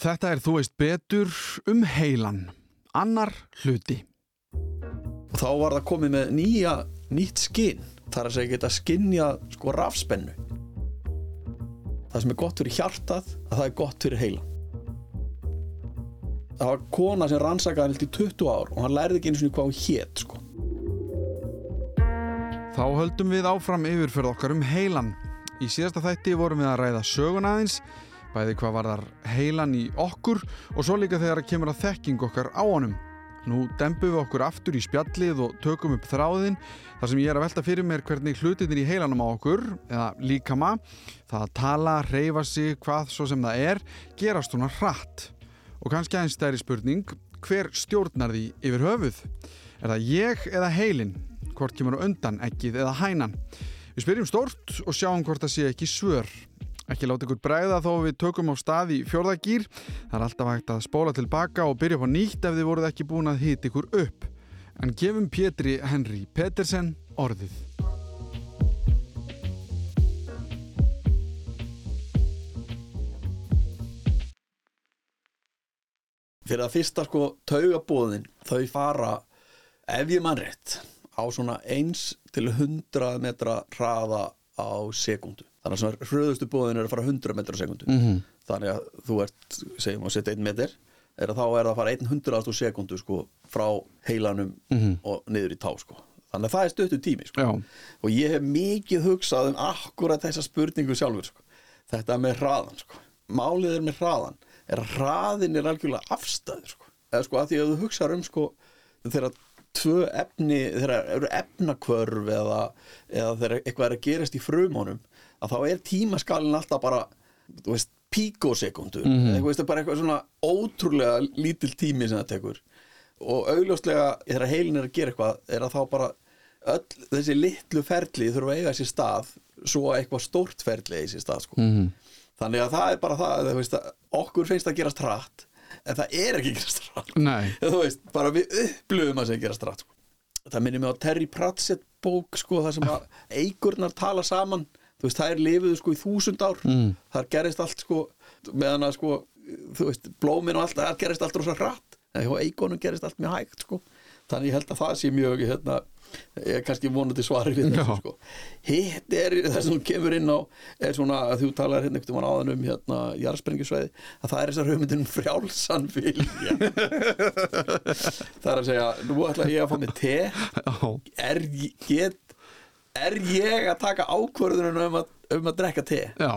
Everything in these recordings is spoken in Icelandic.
Þetta er þú veist betur um heilan. Annar hluti. og þá var það komið með nýja nýtt skinn þar að segja geta skinnja sko rafspennu það sem er gott fyrir hjartað að það er gott fyrir heila það var kona sem rannsakaði hann í 20 ár og hann lærði ekki einu svona hvað hún hét sko. Þá höldum við áfram yfirferð okkar um heilan. Í síðasta þætti vorum við að ræða sögun aðeins, bæði hvað var þar heilan í okkur og svo líka þegar kemur að þekking okkar á honum. Nú dempum við okkur aftur í spjallið og tökum upp þráðin þar sem ég er að velta fyrir mér hvernig hlutinir í heilanum á okkur, eða líkama, það að tala, reyfa sig, hvað svo sem það er, gerast svona hratt. Og kannski aðeins stærri spurning, hver stjórnar því yfir höfuð? Er það ég eða heilin? Hvort kemur undan, ekkið eða hænan? Við spyrjum stórt og sjáum hvort það sé ekki svör. Ekki láta ykkur bræða þó við tökum á stað í fjórðagýr. Það er alltaf hægt að spóla tilbaka og byrja upp á nýtt ef þið voruð ekki búin að hita ykkur upp. En gefum Pétri Henry Petersen orðið. fyrir að fyrsta sko taugabóðin þau fara ef ég mann rétt á svona 1 til 100 metra hraða á sekundu þannig að hröðustu bóðin er að fara 100 metra á sekundu -hmm. þannig að þú ert segjum að setja 1 meter er að þá er það að fara 100 á sekundu sko frá heilanum og niður í tá sko þannig að það er stöttu tími sko og ég hef mikið hugsað um akkurat þessa spurningu sjálfur sko. þetta með hraðan sko. málið er með hraðan er að hraðin er algjörlega afstæður sko. eða sko að því að þú hugsaður um sko þegar tvö efni þegar eru efnakvörf eða, eða þegar eitthvað er að gerast í frumónum að þá er tímaskalin alltaf bara þú veist píkosekundur mm -hmm. eitthvað, bara eitthvað svona ótrúlega lítil tími sem það tekur og augljóslega þegar heilin er að gera eitthvað er að þá bara öll þessi litlu ferli þurfa að eiga sér stað svo að eitthvað stórt ferli eiga sér stað sko. -hmm. þannig að það er bara það að, veist, okkur finnst að gerast hratt en það er ekki gerast Nei. þú veist, bara við upplöfum að það gerast hratt sko. það minnir mig á Terry Pratchett bók sko, það sem að eigurnar tala saman þú veist, það er lifiðu sko í þúsund ár mm. það gerist allt sko meðan að sko, þú veist, blómin og allt það gerist allt rosa hratt en hjá eigunum gerist allt mjög hægt sko þannig ég held að það sé mjög hérna, ég er kannski vonandi svari við þessu sko. Hitt er það sem kemur inn á er svona að þú talar hérna einhvern veginn áðan um hérna jarðsprengjusvæði að það er þessar hugmyndin um frjálsan vilja. Það er að segja nú ætla ég að fá mig te. Er, get, er ég að taka ákvörðunum um að, um að drekka te? Já.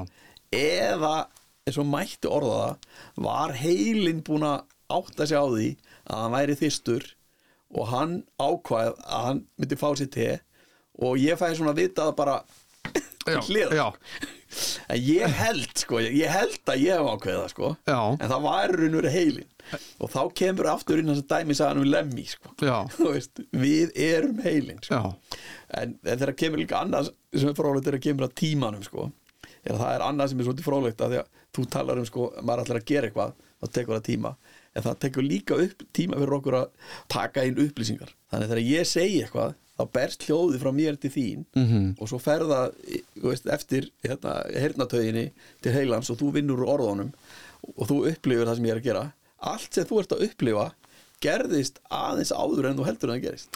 eða eins og mætti orða það var heilin búin að átta sig á því að hann væri þýstur og hann ákvað að hann myndi fá sér te og ég fæði svona að vita það bara hlýða já. en ég held sko, ég held að ég hef ákveða sko, Já. en það var raunur heilin og þá kemur aftur inn þess að dæmi sagan um lemmi sko. Veist, við erum heilin sko. En, en þegar kemur líka annað sem er frólægt er að kemur að tímanum sko, er að það er annað sem er svolítið frólægt að því að þú talar um sko, maður ætlar að gera eitthvað þá tekur það tíma en það tekur líka upp tíma fyrir okkur að taka inn upplýsingar. Þannig þegar ég segi eitthvað þá berst hljóði frá mér til þín -hmm. og svo ferða veist, eftir hérna, hernatöginni til heilans og þú vinnur orðunum og þú upplifir það sem ég er að gera. Allt sem þú ert að upplifa gerðist aðeins áður en þú heldur en það gerist.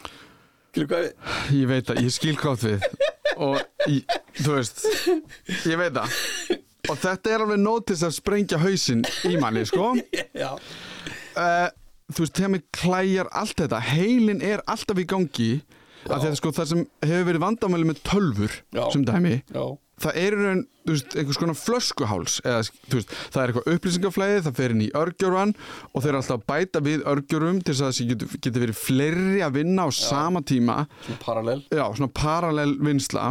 Skilur hvað við? Ég veit að ég skil gátt við. Og ég, þú veist ég veit að og þetta er alveg nótis að sprengja hausinn í manni sko. Já, uh, þú veist, þegar mig klæjar allt þetta, heilin er alltaf í gangi að þetta sko það sem hefur verið vandamæli með tölfur Já. sem dæmi já, það er þú veist, einhvers konar flöskuháls eða, veist, það er eitthvað upplýsingaflæði það fer inn í örgjóran og þeir eru alltaf að bæta við örgjórum til þess að það getur, getur verið fleiri að vinna á sama tíma. Svona parallel. Já, svona parallel vinsla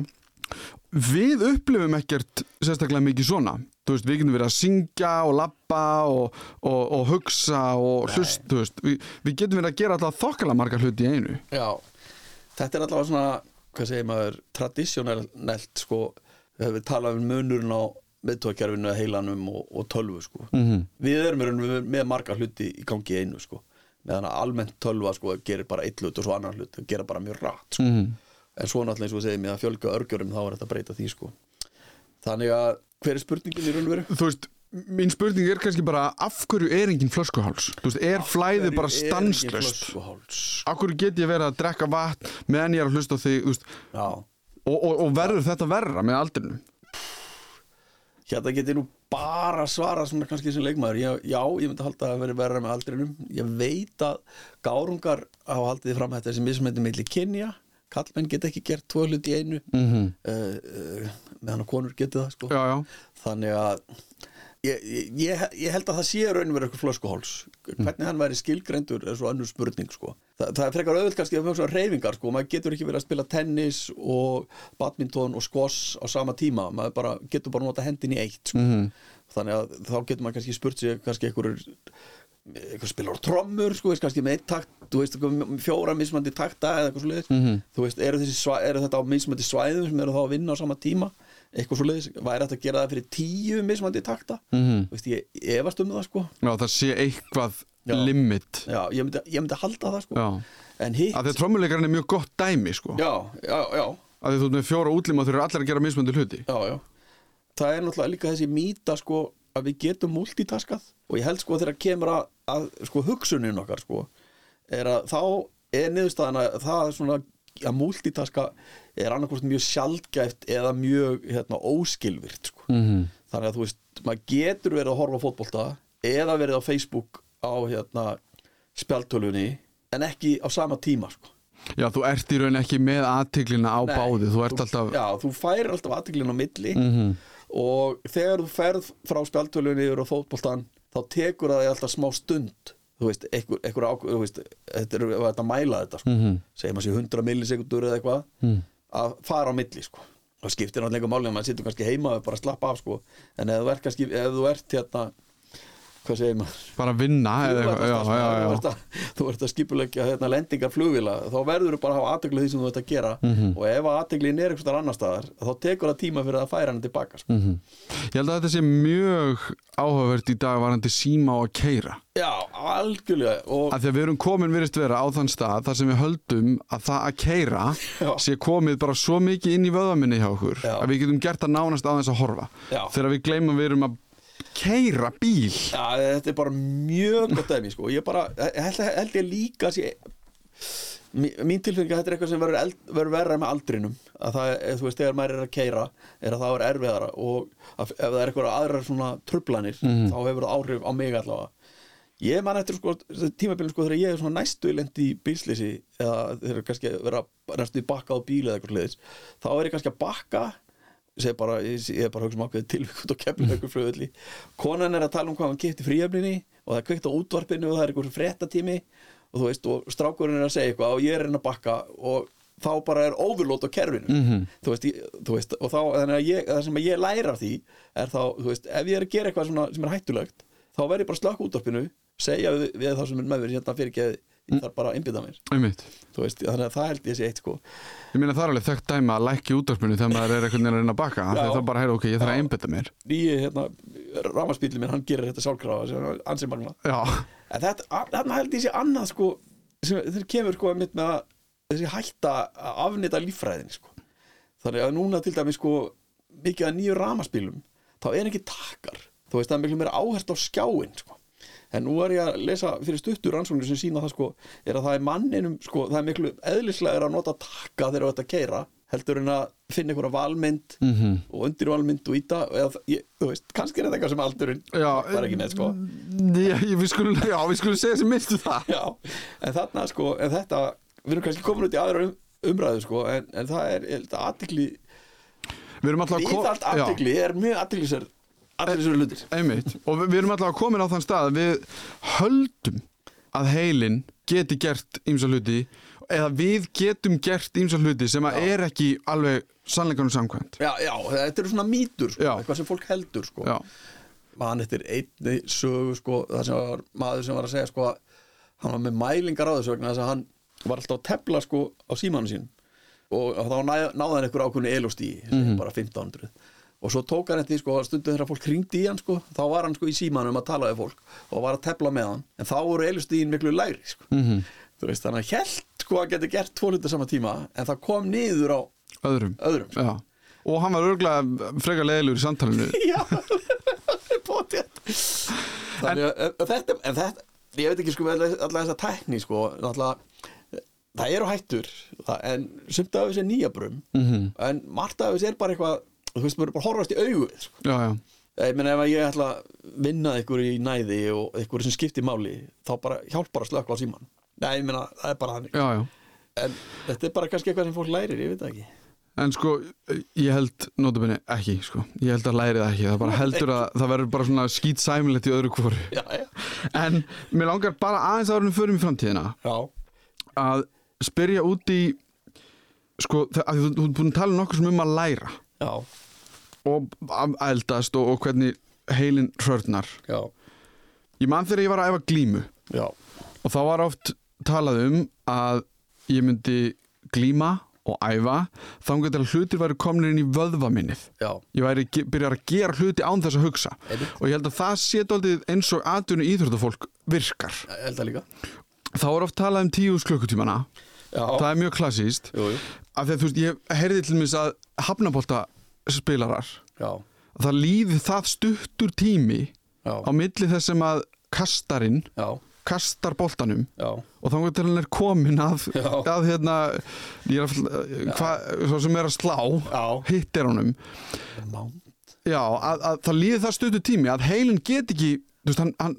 við upplifum ekkert sérstaklega mikið svona veist, við getum verið að syngja og labba og, og, og hugsa og hlust, þú veist, við, við getum verið að gera alltaf þokkala margar hluti í einu Já, þetta er allavega svona hvað segir maður, tradisjonelt sko, við höfum talað um munurinn á meðtókjarfinu, heilanum og, og tölvu sko. -hmm. við erum með, með marga hluti í gangi í einu sko. meðan að almennt tölva sko, gerir bara eitt hlut og svo annar hlut, gerir bara mjög rætt sko. -hmm. en svo náttúrulega eins og við segjum að fjölga örgjörum þá er þetta að breyta því sko. þannig að hver er spurningin í raun og veru? þú veist, mín spurning er kannski bara af hverju er engin flöskuháls? Þú veist, er flæðið bara stanslöst af hverju get ég verið að drekka vatn meðan ég er að hlusta þig Já, og, og, og verður þetta verra með aldrinum? Hérna get ég nú bara svara svona kannski sem leikmaður. Ég, Já, ég myndi halda að vera verra með aldrinum. Ég veit að gárungar hafa haldið fram að þessi mismændi milli kynja Kallmenn get ekki gert tvo hluti í einu mm -hmm. uh, uh, meðan að konur geti það sko já, já, þannig að ég, ég, ég, held að það sé raunverið eitthvað flöskuháls hvernig hann væri skilgreindur er svo önnur spurning sko. Þa, það er frekar auðvöld kannski að mjög svona reyfingar sko. maður getur ekki verið að spila tennis og badminton og squash á sama tíma maður bara, getur bara nota hendin í eitt sko. Mhm. þannig að þá getur maður kannski spurt sig kannski einhverjur eitthvað spilar trommur sko, veist, kannski með eitt takt þú veist, fjóra mismandi takta eða eitthvað svo leiðis Mhm. þú veist, eru, svæ, eru þetta á mismandi svæðum sem eru þá að vinna á sama tíma eitthvað svo leiðis, væri þetta að gera það fyrir tíu mismandi takta? Mhm. þú veist, ég efast um það sko. Já, það sé eitthvað Já. limit. Já, ég myndi, ég myndi halda það sko. Já, en hitt, að því trommuleikarinn er mjög gott dæmi sko, já, já, já, að því þú ert með fjóra útlima og þau eru allir að gera mismöndu hluti. Já, já. Það er náttúrulega líka þessi mýta sko að við getum multitaskað og ég held sko þegar kemur að, að sko hugsunin okkar sko er að þá er niðurstaðan að það er svona að multitaska er annarkvort mjög sjaldgæft eða mjög hérna, óskilvirt sko. mm -hmm. þannig að þú veist, maður getur verið að horfa fótbolta eða verið á Facebook á hérna, spjaltölunni en ekki á sama tíma sko. já, þú ert í raun ekki með aðtiklina á Nei, báði þú ert alltaf Já, þú færir alltaf aðteklinn á milli Mhm. og þegar þú ferð frá spjaltölunni yfir á fótboltan þá tekur það alltaf smá stund þú veist, einhver, einhver ákveð þú veist, þetta er að mæla þetta sko. Mhm. segjum að sé 100 millisekundur eða eitthvað Mm. að fara á milli sko. það skiptir náttúrulega máli að maður situr kannski heima og bara slappa af sko. en ef þú ert ef þú ert hérna hvað segir maður bara vinna Þú ert að, að skipulegja hérna, lendingar flugvila þá verður þú bara að hafa aðtegli því sem þú ert að gera Mhm. og ef aðteglin er eitthvað annar staðar þá tekur það tíma fyrir að færa hann tilbaka sko. Mhm. Ég held að þetta sé mjög áhugavert í dag varandi síma og að keira já, algjörlega og að því að við erum komin virðist vera á þann stað þar sem við höldum að það að keira Já. sé komið bara svo mikið inn í vöðaminni hjá okkur Já. að við getum gert það nánast þess að horfa Já. þegar við gleymum að við erum að keira bíl Já, þetta er bara mjög gott dæmi sko. ég bara, held, held ég líka sé, mín, tilfengi að þetta er eitthvað sem verður, verður verra með aldrinum að það, þú veist, þegar maður er að keira er að það er erfiðara og að, ef það er eitthvað aðrar svona trublanir Mhm. þá hefur það áhrif á mig allavega ég man eftir sko, tímabilin sko þegar ég er svona næstu lendi í bílslýsi eða þegar kannski vera næstu í bakka á bíl eða eitthvað sliðis þá er ég kannski að bakka bara, ég, er bara að hugsa um ákveðið tilvíkund og eitthvað flugulli konan er að tala um hvað hann kipti fríöfninni og það er kveikt á útvarpinu og það er eitthvað fréttatími og þú veist, og strákurinn er að segja eitthvað og ég er inn að bakka. Og þá bara er overlót á kerfinu. Mhm. þú, veist, ég, þú veist, og þá ég, það sem ég læra því er þá, þú veist, ef ég er að gera eitthvað sem er hættulegt, þá verð ég bara slökk útvarpinu segja við, við þá sem er með mér hérna fyrir ekki ég þarf bara að innbytta mér. Veist, þannig að það held ég sé eitt sko. Ég meina það er alveg þekkt dæma að lækki útvarpinu þegar maður er einhvern veginn að reyna að baka. Það bara heyra ok, ég þarf að Já. einbytta mér. Nýji hérna, rámaspílið minn, hann gerir þetta er ansið magna þarna held ég sé annað sko sem þeir kemur sko mitt með að þessi hætta að afnita líffræðin sko. þannig að núna til dæmis sko mikið að nýju ramaspílum þá er ekki takkar. Þú veist það er miklu meira áherslu á skjáin sko. En nú er ég að lesa fyrir stuttur rannsóknir sem sína það sko er að það er manninum sko það er miklu eðlislega að nota takka þegar að keira heldur en að finna einhverja valmynd Mhm. og undirvalmynd og íta eða, ég, þú veist, kannski er þetta eitthvað sem aldurinn það er ekki neitt sko Já, við skulum, já, við skulum segja sem minnstu það Já, en þarna sko, en þetta við erum kannski komin út í aðra um, umræðu sko, en, en það er, er þetta aðtikli Við erum alltaf að ko- viðalt Já. aðtikli er mjög aðtiklisar aðtiklisar hlutir. Einmitt, og við, við erum alltaf að komin á þann stað að við höldum að heilin geti gert ýmsa hluti eða við getum gert ýmsa hluti sem að er ekki alveg sannleikanum samkvæmt. Já, já, þetta eru svona mýtur sko, eitthvað sem fólk heldur sko. Mann eftir einni sögu sko, það sem var maður sem var að segja sko að hann var með mælingar á þessu vegna þess að hann var alltaf að tepla sko á símanu sín og þá náði hann einhver ákveðinu elostí mm bara 1500 og svo tók hann eftir sko stundu þegar fólk hringdi í hann sko þá var hann sko í símanum að tala við fólk og var að tepla með hann. En þá voru elostíin miklu lægri sko. Mhm, þú veist þannig að held sko að geti gert tvo hluti sama tíma en það kom niður á öðrum. öðrum sko. Já, og hann var örgulega frekar leðilegur í samtalinu. Já, Pottet Þannig að þetta, en þetta ég veit ekki sko alla þessa tækni sko, náttúrulega það eru hættur, það, en sumt af þessi er nýja brum, Mhm. en margt af þessi er bara eitthvað, þú veist, maður er bara að horfast í augu við, sko. Ég meina ef að ég ætla að vinna ykkur í næði og ykkur sem skiptir máli þá bara hjálpar að slökka á síman nei, ég meina, það er bara þannig. Já, já. En þetta er bara kannski eitthvað sem fólk lærir, ég veit ekki. En sko, ég held notabene ekki, sko. Ég held að læri það ekki. Það bara heldur að það verður bara svona skýt sæmilegt í öðru hvoru. já, En mér langar bara aðeins árum fyrir mig framtíðina já, að spyrja út í sko, að þú þú ert búin að tala nokkuð sem um að læra. Já, og eldast og, og hvernig heilin hrörnar. já, Ég man þegar ég var að æfa glímu. Já, og þá var oft talað um að ég myndi glíma og æfa þannig til að hlutir væri komnir inn í vöðvaminnið. já, Ég væri byrjar að gera hluti án þess að hugsa. Einmitt, og ég held að það sé daldið eins og atvinnu íþróttafólk virkar. Þá er oft talað um tíus klukkutímana. Já, það er mjög klassíst af því að þú veist, ég heyrði til mér að hafnabólta spilarar. Já, það líði það stuttur tími já, á milli þess sem að kastarinn já, kastar boltanum já, og þá til hann er komin að, að hérna að, hvað, svo sem er að slá hittir honum. Að, að það líði það stuttur tími að heilin get ekki veist, hann, hann,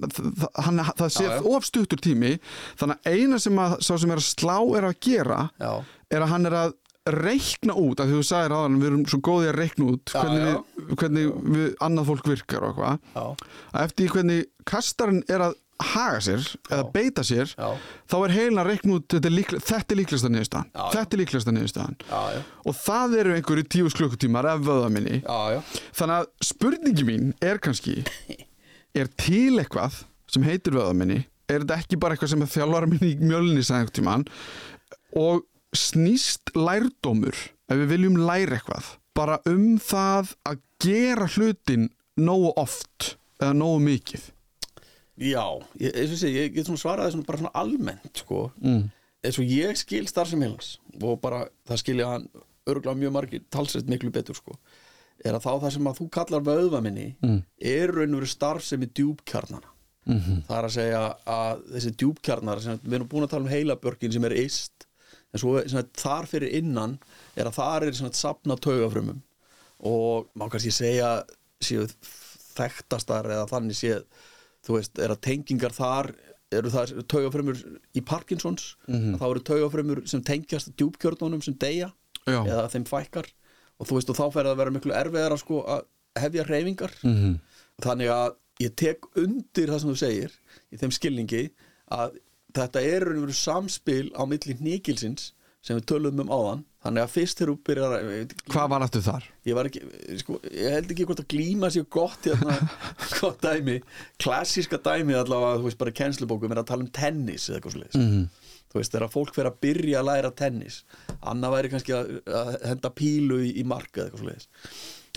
hann, það sé Já, já. of stuttur tími þannig að eina sem að sem er að slá er að gera já, er að hann er að reikna út af því þú sagðir aðan við erum svo góði að reikna út Já, hvernig, já. Við, hvernig við, annað fólk virkar og eitthvað. Já, að eftir hvernig kastarinn er að haga sér eða beita sér já, þá er heilin að reikna út þetta er, líkle, þetta er líklegasta niðurstaðan. Já, já. þetta er líklegasta niðurstaðan. Já, já, og það eru einhverju tíus klukkutímar ef vöðaminni já, já, þannig að spurningi mín er kannski er til eitthvað sem heitir vöðaminni er þetta ekki bara eitthvað sem að þjálfara minni í mjölni og snýst lærdómur ef við viljum læra eitthvað bara um það að gera hlutin nógu oft eða nógu mikið já ég, og sé, ég get svona svaraði svona bara svona almennt, sko mm. eins og ég skil starfsem heilans og bara það skilja hann örgulega mjög margir talsett miklu betur sko er að þá það sem að þú kallar vöðvaminni Mm. er raun og veru starfsemi djúpkjarnana Mm -hmm. það er að segja að þessi djúpkjarnar sem við erum búin að tala um heilabörkin sem er ist en svo sagt, þar fyrir innan er að þar er sem sagt, safna taugafrumum og má kannski segja séu þekktastar eða þannig séð þú veist, er að tengingar þar eru það taugafrumur í Parkinsons Mhm. þá eru taugafrumur sem tengjast djúpkjörnunum sem deyja Já. eða þeim fækkar og þú veist og þá fer það að vera miklu erfiðara sko að hefja reyfingar Mm þannig að ég tek undir það sem þú segir í þeim skilningi að þetta er veru samspil á milli hníkilsins sem við tölum um áðan. Þannig að fyrst þegar þú byrjar að Hvað var aftur þar? ég var ekki, sko, ég held ekki hvort að glíma sér gott hérna, gott dæmi. Klassíska dæmi allavega, þú veist, bara kennslubókum er að tala um tennis eða eitthvað svo leiðis Mm þú veist, þegar fólk fer að byrja að læra tennis annað væri kannski að, að henda pílu í, í mark eða eitthvað svo leiðis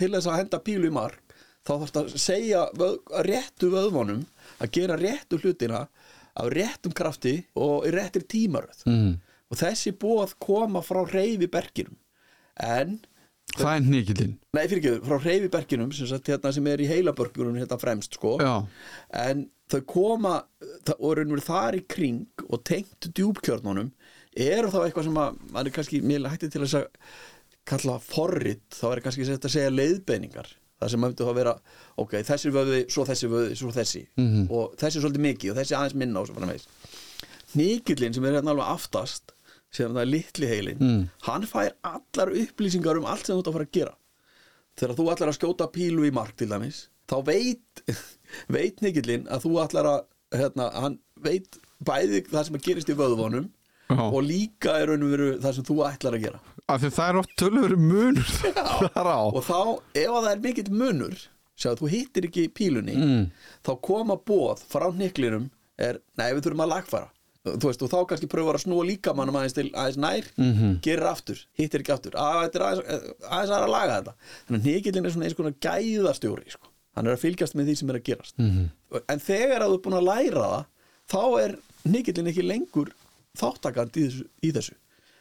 til þess að henda pílu í mark þá þarfst að segja vöð, réttu vöðvonum að gera réttu hlutina af réttum krafti og í réttir tímaröð. -hmm. og þessi bóð koma frá reyfi berginum. En Það er nýkillinn Nei, fyrir ekki, frá reyfiberkinum sem, sagt, hérna, sem er í heilabörgjunum hérna fremst sko. Já, en þau koma og raunverið þar í kring og tengt djúpkjörnunum eru þá eitthvað sem að maður er kannski mjög hættið til að kalla forrit, þá er kannski að segja leiðbeiningar það sem myndi þá að vera ok, þessi vöði, svo þessi vöði, svo þessi Mhm. og þessi er svolítið mikið og þessi aðeins minna og svo framvegis Nikillin sem er hérna alveg aftast sem það er litli heilin Mm. hann fær allar upplýsingar um allt sem þú ert að fara að gera þegar þú ætlar að skjóta pílu í mark til dæmis þá veit veit Nikillin að þú ætlar að hérna, hann veit bæði það sem gerist í vöðvonum Já. og líka er raun og veru það sem þú ætlar að gera af því það er oft tölur munur og þá, ef að það er mikill munur sjá, þú hittir ekki pílunni Mm. þá koma bóð frá niklinum er, nei við þurfum að lagfara þú veist, og þá kannski pröfur að snúa líka mannum aðeins til aðeins nær, Mhm. gerir aftur hittir ekki aftur, að þetta er aðeins, aðeins að laga þetta, þannig að nikilin er svona eins konar gæðastjóri, sko hann er að fylgjast með því sem er að gerast Mhm. en þegar að þú er búin að læra það þá er nikilin ekki lengur þáttakand í þessu, í þessu.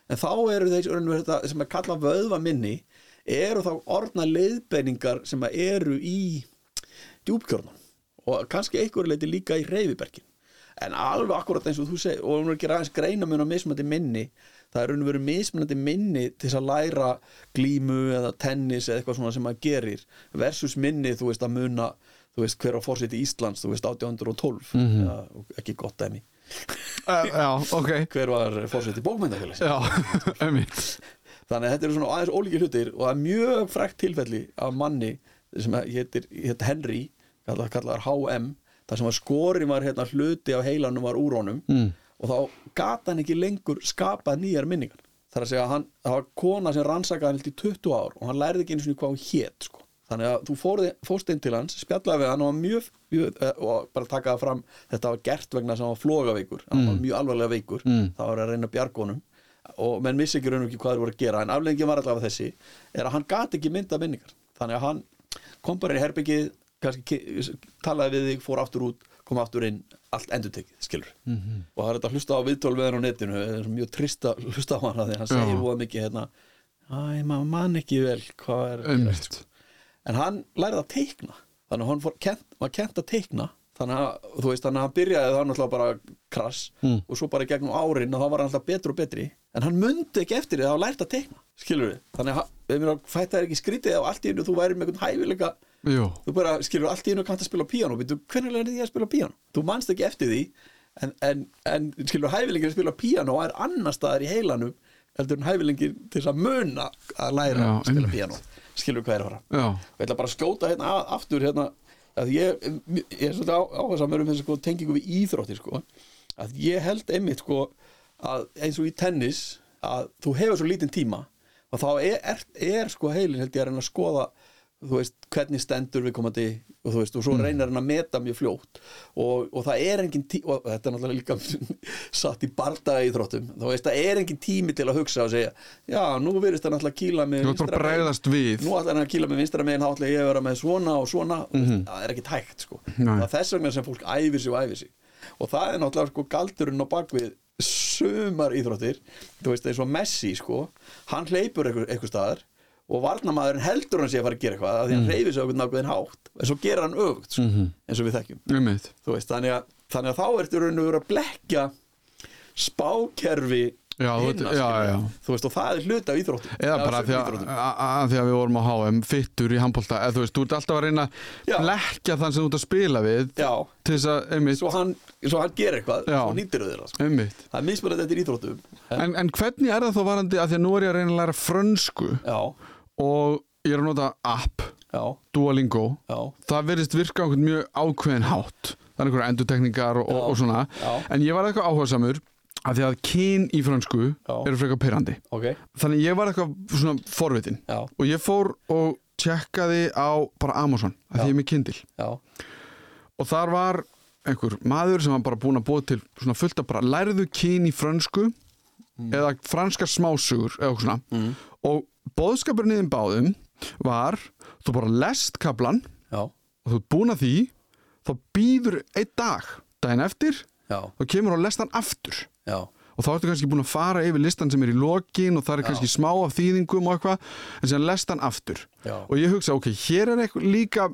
en þá eru þeir sem að kalla vöðva minni eru þá orðna leiðbeiningar sem að eru í djúpkjörnum og kannski einhverju leiti líka í reyfibergin en alveg akkurat eins og þú segir og hún er ekki aðeins greina á mismunandi minni það er raun og veru mismunandi minni til þess að læra glímu eða tennis eða eitthvað svona sem maður gerir versus minni, þú veist, að muna þú veist, hver á fórseti Íslands, þú veist, 1812 mm -hmm. ja, ekki gott dæmi uh, Já, ok hver var fórseti bókmyndafélags Já, einmitt þannig að þetta eru svona aðeins ólíki hlutir og það er mjög frækt tilfelli af manni sem hétir, hétir Henry kallar, kallar HM þar sem að skorin var hérna hluti af heilanum var úr honum mm. og þá gata hann ekki lengur skapað nýjar minningar þar að segja að hann, það var kona sem rannsakaði hann í 20 ár og hann lærði ekki eins og hvað hún hét sko. Þannig að þú fórst inn til hans spjallaði við hann og var mjög, mjög eh, og bara taka það fram, þetta var gert vegna sem hann var flogaveikur, hann var mjög alvarlega veikur. Mm. það var að reyna bjargónum og menn vissi ekki raun og ekki hvað þeir voru að gera. En afleggingin var allavega þessi er að hann gati ekki mynda minningar. Þannig að hann kom bara í herbyggið talaði við þig, fór aftur út kom aftur inn, allt endurtekið, skilur -hmm. og það er þetta að hlusta á viðtól við hann á netinu það er mjög trist að hlusta á hann því að hann segir voða mikið hérna æ, maður man ekki vel hvað er að gerast, Einmitt sko. En hann lærði að teikna. Þannig að hann fór, kent, var kent að teikna. Þannig að, þú veist, þannig að hann byrjaði þá náttúrulega bara krass Mm. og svo bara í gegnum árin og þá var hann alltaf betri og betri. En hann mundi ekki eftir því að hann lært að teikna. Skilur við, þannig að við mér að fæta er ekki skrítið ef allt í einu þú væri með einhvern hæfileika. Jú, þú bara skilur allt í einu kannt að spila á píano Býtu, hvernig lærði ég að spila á píano þú manst ekki eftir því. En, en, en skilur hæfilegin að spila á píano er annar staðar í heilanum heldur en hæfilegin til að muna að læra Já, að spila einmitt. Skilur hvað er að fara? Og ég ætla bara að skjóta hérna aftur hérna að ég, ég er svolítið áhersamur um þessu sko, tengingu við íþróttir sko, að ég held einmitt sko, að eins og í tennis að þú hefur svo lítinn tíma og þá er, er, er sko heilin held ég að reyna að skoða þú veist, hvernig stendur við komandi og þú veist, og svo reynir hann að meta mjög fljótt. Og, og það er engin tími og þetta er náttúrulega líka satt í bardaga í þróttum, þú veist, það er engin tími til að hugsa og segja, já, nú virðist það náttúrulega kýla með vinstra megin. nú ætlar hann að kýla með vinstra megin þá ætla ég að vera með svona og svona. Mm -hmm. það er ekki tækt sko. Það er þess vegna sem fólk æfir sig og æfir sig. Og það er náttúrulega sko galdurinn á bakvið sumar íþróttir. Þú veist eins og Messi sko hann hleypur einhver staðar og varnamaðurinn heldur hann sé að fara að gera eitthvað af því hann mm. reyfir sig einhvern nákvæðin hátt en svo gera hann öfugt sko, eins og við þekkjum. Veist, þannig að, þannig að þá ertu raun og vera að blekja spákerfi Já, hinna, já, já. þú veist, og það er hluti af íþróttum. Eða bara sem því að, að, að því að við vorum á HM fittur í handbólta, þú veist, þú ert alltaf að reyna að lekkja þann sem þú ert að spila við til þess að, einmitt, svo hann, svo hann gerir eitthvað svo nýttir þau þeirra sko. það er mismunandi þetta í íþróttum. En, en hvernig er það þá varandi, að því að nú er ég að reyna að læra frönsku? Já, og ég er að nota app, já, Duolingo. Já, það verðist virka einhvern mjög ákveðin hátt. Það er einhverja endurtekningar og, og, svona. En ég var eitthvað áhugasamur að því að kyn í frönsku Já. eru frekar pyrrandi ok. Þannig ég var eitthvað svona forvitin. Og ég fór og tjekkaði á bara Amazon að því ég er með Kindle. Já, og þar var einhver maður sem var bara búin að búa til svona fullt af bara lærðu kyn í frönsku eða franskar smásugur eða eitthvað svona. Mm. og bóðskapurinn í þeim báðum var þú bara lest kaplan já, og þú ert búin að því þá býður einn dag daginn eftir já, þá kemur og lest hann aftur. Já. Og þá ertu kannski búin að fara yfir listan sem er í lokin og það er kannski smá af þýðingum og eitthvað en sem lest hann aftur. Já. og ég hugsa, ok, hér er eitthvað líka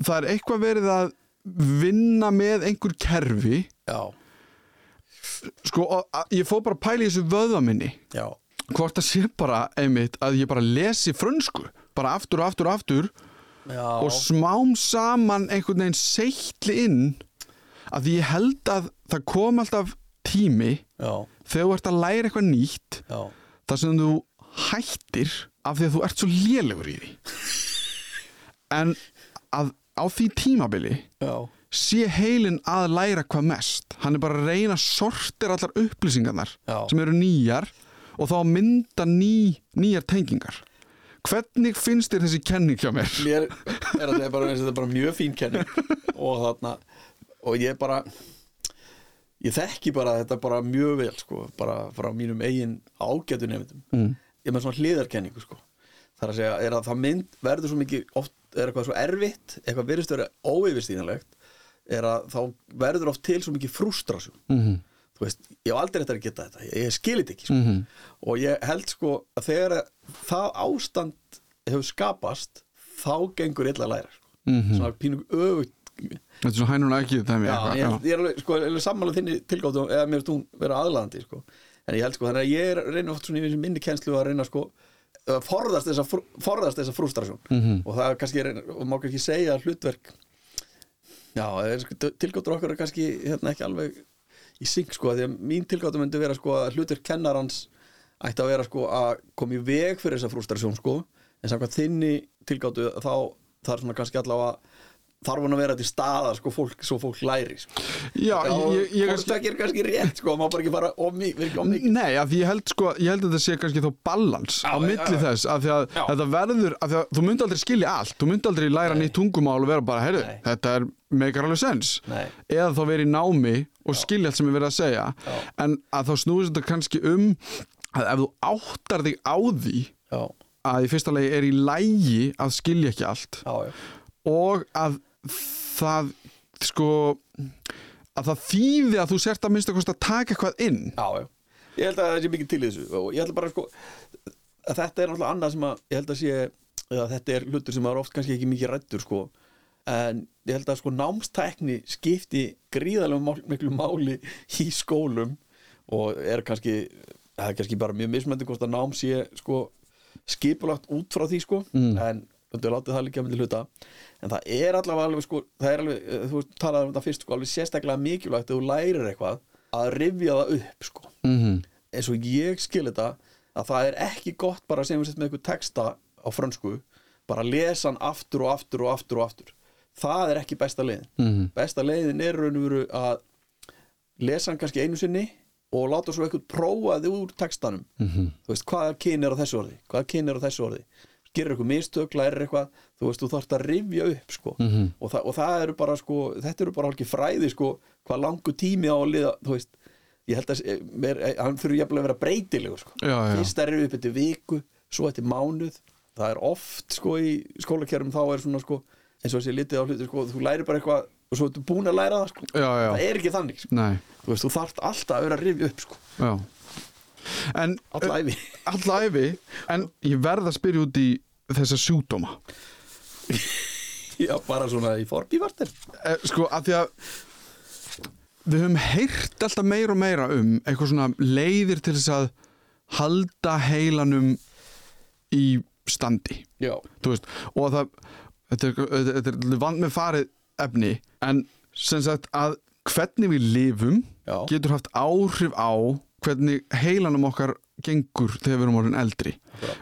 það er eitthvað verið að vinna með einhver kerfi. Já, sko, og að- ég fór bara að pæla í þessu vöðvaminni. Já, hvort það sé bara, einmitt, að ég bara lesi frönsku, bara aftur og aftur og aftur já. og smám saman einhvern veginn seittli inn að ég held að það kom alltaf tími já, þegar þú ert að læra eitthvað nýtt já, þar sem þú hættir af því að þú ert svo lélegur í því. En að á því tímabili sé heilin að læra hvað mest. Hann er bara að reyna að sortir allar upplýsingarnar sem eru nýjar og þá að mynda ný, nýjar tengingar hvernig finnst þér þessi kenning hjá mér? mér er að segja bara eins og þetta er bara mjög fín kenning og þarna og ég bara ég þekki bara þetta bara mjög vel sko, bara frá mínum eigin ágætu nefndum Mm. ég með svona hliðarkenningu sko. það er að segja, er að það mynd verður svo mikið, oft er eitthvað svo erfitt eitthvað virðist vera óyfirstýnalegt er að þá verður oft til svo mikið frústrasjón Mm -hmm. Þú veist, ég hef aldrei þetta að geta þetta ég, skilit ekki sko. Mhm. og ég held sko að þegar það ástand hefur skapast þá gengur illa læra sko. Mhm. svona pínu öfugt Þetta er svona hænun ekki þeim já, ég, ég er alveg, sko, sammála þinni tilgáttu eða mér hún vera aðlaðandi sko. en ég held sko, þannig að ég er reyna oft svona í minni kennslu að reyna sko að forðast þessa, frú- forðast þessa frústrasjón Mhm. og það er kannski, reyna, og má kannski segja hlutverk já, sko, tilgáttur okkar er kannski hérna ekki alveg í syng sko, því að mín tilgáttur myndi vera sko að hlutverk kennarans ætti að vera sko að koma í veg fyrir þessa frústrasjón sko, en samkvæmt þinni tilgáttu þá þarf svona kannski allavega þarf hún að vera til staðar sko fólk, svo fólk læri sko. Já, Já, ég, ég, fólk takir kannski rétt sko, má bara ekki fara of mikið, Nei, af því ég held sko, ég held að þetta sé kannski þá balans Já, á milli þess af því að Já. þetta verður, af því að þú myndi aldrei skilja allt þú myndi aldrei læra nýtt tungumál og vera bara, heyrðu, þetta er meikar alveg sens Nei. eða þá verið námi og skilja allt sem er verið að segja. Já. en að þá snúðist þetta kannski um að ef þú áttar þig á því já, að í fyrsta lagi er í lægi að skilja ekki allt já, og að það sko að það þýði að þú sért að minnst að taka eitthvað inn. Ég held að það sé mikið til þessu. Og ég held bara sko að þetta er náttúrulega annað sem að ég held að sé að þetta er hlutur sem er oft kannski ekki mikið rættur sko en ég held að sko námstækni skipti gríðarlega mál, miklu máli í skólum og er kannski það er kannski bara mjög mismöndi hvort að nám sé sko skipulagt út frá því sko Mm. en þú látið það líka með til hluta en það er allavega alveg sko það er alveg, eh, þú talaði um þetta fyrst sko alveg sérstaklega mikilvægt að þú lærir eitthvað að rifja það upp sko mm -hmm. eins og ég skil þetta að það er ekki gott bara sem við setjum með eitthvað texta á frönsku bara lesa hann aftur og aftur og aftur og aftur það er ekki besta leiðin Mhm. besta leiðin er raun og veru að lesa hann kannski einu sinni og láta svo eitthvað prófa þið úr textanum Mhm. þú veist, hvaða kyn er á þessu orði hvaða kyn er á þessu orði gerir eitthvað mistök, lærir eitthvað þú veist, þú þarft að rifja upp sko. Mhm. og, það, og það eru bara sko, þetta eru bara alveg fræði sko, hvað langu tími á að liða þú veist, ég held að eh, hann þurfi jafnlega að vera breytilegur sko. Fyrst er upp eftir viku svo eftir mánuð það er oft sko í skólakerfum þá er svona sko eins og þessi litið á hluti sko, þú lærir bara eitthvað og svo ertu búin að læra það sko. Já, já. það er ekki þannig sko. Þú veist, þú þarft alltaf að vera að rifja upp sko. En alla æfi alla æfi En ég verð að spyrja út í þessa sjúdóma já, bara svona í forbívartir eh, Sko, að því að Við höfum heyrt alltaf meira og meira um eitthvað svona leiðir til þess að halda heilanum í standi. Veist, og að það þetta er, þetta er, vand með farið efni en sem sagt að hvernig við lifum Já. getur haft áhrif á hvernig heilanum okkar gengur þegar við erum orðin eldri.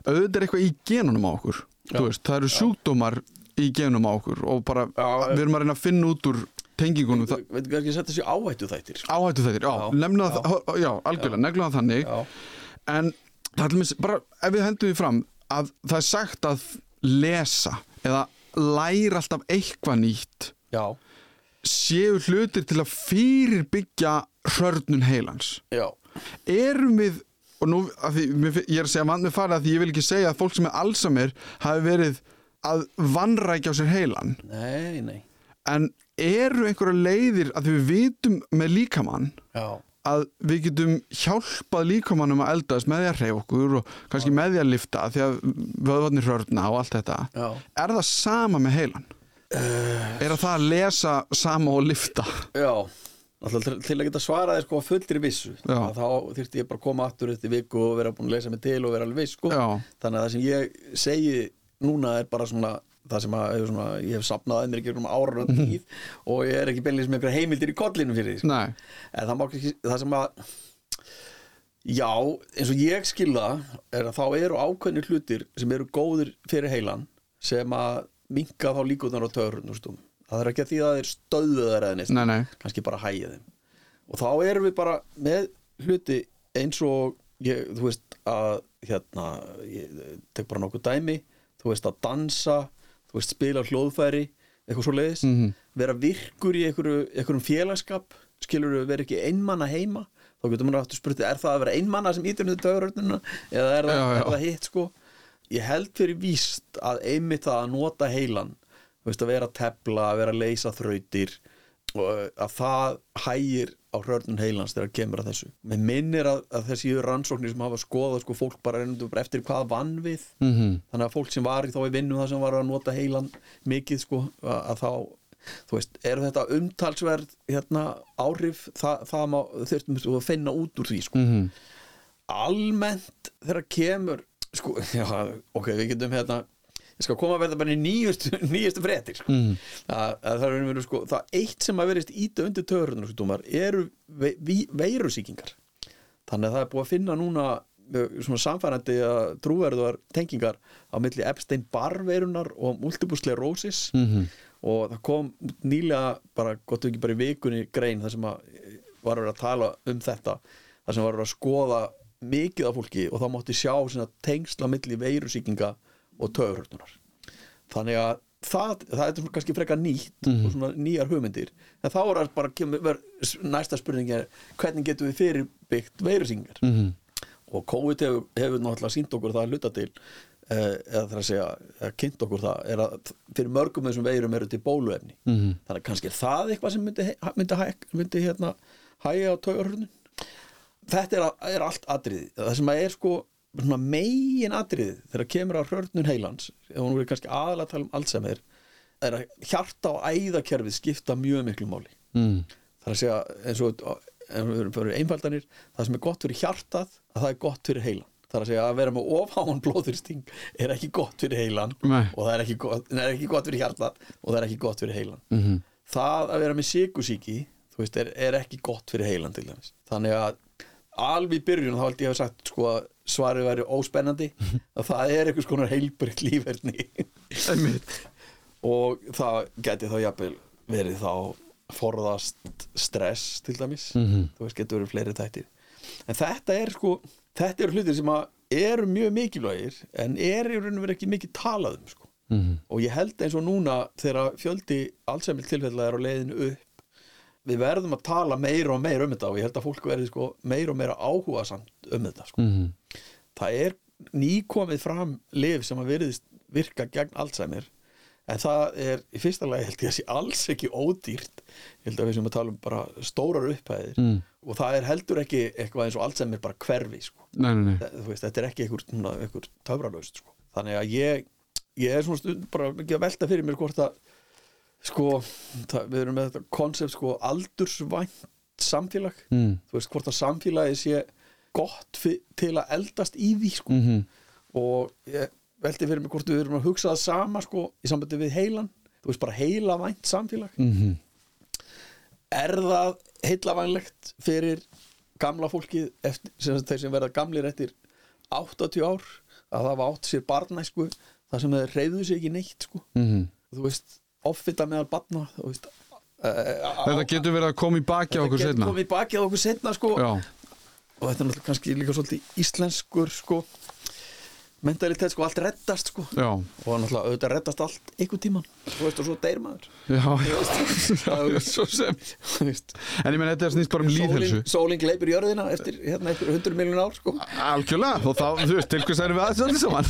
Auðvitað er eitthvað í genunum á okkur veist, það eru sjúkdómar í genunum á okkur og bara Já, við erum að reyna að finna út úr tengingunum það, veit ekki að setja sér áhættu þættir áhættu þettir, já, nefna það já, algjörlega, neglum það þannig. Já, En það er bara ef við hendum því fram að það er sagt að lesa eða læra alltaf eitthvað nýtt. Já, séu hlutir til að fyrirbyggja hrörnun heilans. já. Erum við, og nú því, ég er að segja vand með farið að því ég vil ekki segja að fólk sem er Alzheimer hafi verið að vannrækja á sér heilan. Nei, nei, en eru einhverja leiðir að við vitum með líkamann já, að við getum hjálpað líkamannum að eldast með því að reyfa okkur og kannski með því að lifta því að vöðvarnir hrörna og allt þetta já er það sama með heilan? er það að lesa sama og lifta? já Alltaf til, að geta svaraði sko að fullri vissu þá þyrfti ég bara að koma aftur eftir viku og vera búin að lesa mig til og vera alveg viss sko. Já. þannig að það sem ég segi núna er bara svona það sem að svona, ég hef sapnað ekki um ára og tíð og ég er ekki beinlega með einhverja heimildir í kollinu fyrir því sko. En það má ekki, það sem að já, eins og ég skilða er að þá eru ákveðnir hlutir sem eru góðir fyrir heilan sem að minka þá líkunar á törn það er ekki að því að það er stöðu þær eða neitt. Nei, nei. Kannski bara hægja þeim. Og þá erum við bara með hluti eins og ég, þú veist að hérna, ég tek bara nokkuð dæmi. Þú veist að dansa, veist spila hljóðfæri, eitthvað svo leiðis Mhm. vera virkur í einhverju, einhverjum félagskap skilur vera ekki einmanna heima þá getur maður aftur spurt er það að vera einmanna sem ítur niður dögurögnuna eða er það, Já, já. er það hitt sko ég held fyrir víst að einmitt að nota heilan þú veist að vera að tepla, að vera að leysa þrautir að það hægir á hrörnun heilans þegar kemur að þessu mér minnir að, að þessi rannsóknir sem hafa skoðað sko fólk bara reyndu bara eftir hvað vann við mm -hmm. þannig að fólk sem var í þá í vinnu það sem var að nota heilan mikið sko að, að þá þú veist, er þetta umtalsverð hérna áhrif það, það má, þurftum við að finna út úr því sko. Mhm. almennt þegar kemur sko, já, ok, við getum hérna skal koma að verða bara í nýjustu nýjustu fréttir sko. Mhm. að, að það, er, verið, sko, það eitt sem að verist íta undir törunar eru ve, ve, veirusíkingar þannig að það er búið að finna núna svona samfærandi að trúverðuar tengingar á milli Epstein-Barr veirunar og multiple sclerosis Mhm. og það kom nýlega bara gott ekki bara í vikunni grein þar sem að var að vera að tala um þetta þar sem var að vera að skoða mikið af fólki og þá mátti sjá svona tengsla milli veirusíkinga og töfurhörnunar þannig að það, það er kannski frekar nýtt og svona nýjar hugmyndir. En þá er bara kemur, næsta spurning er hvernig getum við fyrirbyggt veirusíkingar Mhm. og COVID hefur, hefur náttúrulega sínt okkur það að luta til eh, eða það að segja, eða kynnt okkur það er að fyrir mörgum þessum veirum eru til bóluefni. Mhm. þannig að kannski er það eitthvað sem myndi, myndi, myndi, hérna, hægja á taugarhörnun þetta er, er allt atriði það sem að er sko megin atriði þegar kemur á hörnun heilans ef hún verið kannski aðalega að tala um Alzheimer er að hjarta og æðakerfið skipta mjög miklu máli Mhm. það er að segja eins og einfaldanir það sem er gott fyrir hjartað að það er gott fyrir heilan það er að segja að vera með ofháman blóðursting er ekki gott fyrir heilan Nei. og það er ekki gott, er ekki gott fyrir hjartað og það er ekki gott fyrir heilan Mhm. það að vera með sykusíki þú veist, er, er ekki gott fyrir heilan til dæmis þannig að alveg í byrjun þá held ég að hafa sagt sko, að svarið væri óspennandi að það er einhvers konar heilbrygt lífverðni og það geti þá jafnvel verið þá forðast stress til dæmis Mhm. þú veist, getur verið fleiri þættir en þetta er sko, þetta eru hlutir sem að eru mjög mikilvægir en er í raun og verið ekki mikið talað um sko Mhm. og ég held eins og núna þegar fjöldi allsemmil tilfella er á leiðinu upp við verðum að tala meira og meira um þetta og ég held að fólk verði sko meira og meira áhuga samt um þetta sko. Mhm. Það er nýkomið fram liv sem að virðist virka gegn Alzheimer en það er í fyrsta lagi held ég að sé alls ekki ódýrt ég held að við sem að tala um bara stórar upphæðir Mhm. og það er heldur ekki eitthvað eins og Alzheimer bara hverfi sko Nei, nei, nei. Þa- þú veist, þetta er ekki einhver, töfralaust sko. þannig að ég ég er svona stund bara ekki að velta fyrir mér hvort að sko, það, við erum með þetta konsept sko aldursvænt samfélag Mhm. þú veist, hvort að samfélagi sé gott til að eldast í því sko. Mhm. og ég velti fyrir mér hvort við erum að hugsa það sama sko, í sambandi við heilan þú veist, bara heilavænt samfélag Mhm. er það heilavænlegt fyrir gamla fólkið eftir, sem þeir sem verða gamlir eftir 80 ár að það var átt sér barnæsku þar sem þeir reyðu sig ekki neitt sko. Mhm. þú veist, offita meðal barna þú veist uh, Þetta getur verið að koma í baki á okkur getur setna komið í bakið á okkur setna sko. Já, og þetta er náttúrulega kannski líka svolítið íslenskur sko mentalitet sko, allt reddast sko. Já, og náttúrulega auðvitað reddast allt einhvern tíman þú veist og svo deyr maður. Já, já, svo sem. En ég menn þetta er snýst bara um líðhelsu sólin, sólin gleipur jörðina eftir hérna eftir 100 miljonar ár sko. Algjörlega, og þá, þú veist, til hvers erum við aðeins allir saman?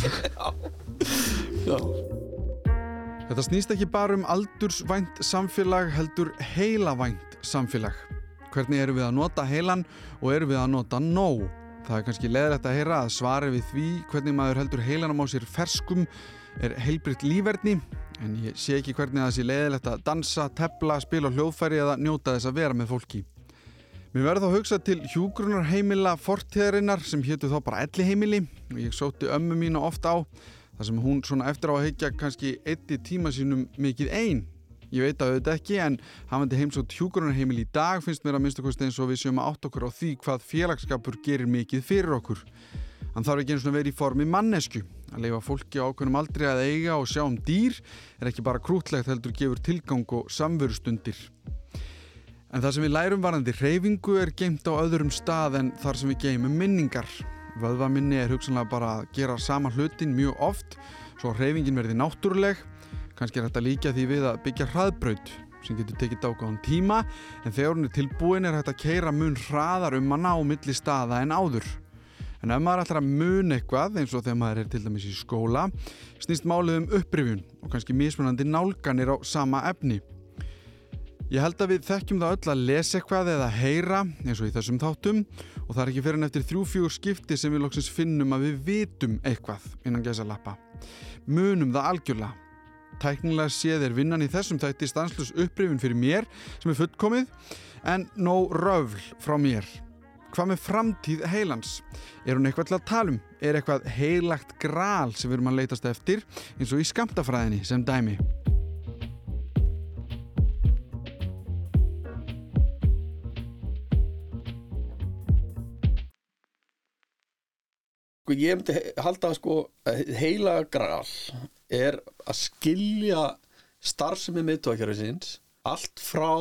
Já. Þetta snýst ekki bara um aldursvænt samfélag heldur heilavænt samfélag. Hvernig erum við að nota heilan og erum við að nota nóg? Það er kannski leðilegt að heyra að svari við því hvernig maður heldur heilanum á sér ferskum er heilbritt lífverðni en ég sé ekki hvernig það sé leðilegt að dansa, tepla, spila hljóðfæri eða njóta þess að vera með fólki. Mér verður þá að hugsa til hjúgrunarheimila fortíðarinnar sem hétu þá bara elliheimili og ég sótti ömmu mína oft á þar sem hún svona eftir á að hyggja kannski eitt í tíma sínum mikið einn. Ég veit að auðvitað ekki en hafandi heimsótt hjúgrunarheimil í dag finnst mér að minnsta kosti eins og við séum að átt okkur á því hvað félagskapur gerir mikið fyrir okkur. Hann þarf ekki eins og verið í formi mannesku. Að leifa fólki á ákveðnum aldrei að eiga og sjá um dýr er ekki bara krútlegt heldur gefur tilgang og samverustundir. En það sem við lærum varandi reyfingu er geimt á öðrum stað en þar sem við geimum minningar. Vöðvaminni er hugsanlega bara að gera sama hlutin mjög oft svo reyfingin verði náttúruleg. Kannski er þetta líka því við að byggja hraðbraut sem getur tekið dákáðan tíma en þegar hún er tilbúin er hægt að keira mun hraðar um að ná milli staða en áður. En ef maður ætlar að mun eitthvað eins og þegar maður er til dæmis í skóla snýst málið um upprifjun og kannski mismunandi nálganir á sama efni. Ég held að við þekkjum það öll að lesa eitthvað eða heyra eins og í þessum þáttum og það er ekki fyrir en eftir þrjú-fjúr skipti sem við loksins finnum að við vitum eitthvað innan gæsa lappa. Munum það algjörlega. Tæknilega séð er vinnan í þessum þætti stanslus upprifin fyrir mér sem er fullkomið en nóg röfl frá mér. Hvað með framtíð heilans? Er hún eitthvað til að tala um? Er eitthvað heilagt gral sem við erum að leitast eftir eins og í skamtafræðinni sem dæmi? Sko ég myndi he- halda sko að heila gral er að skilja starfsemi miðtókjörðisins allt frá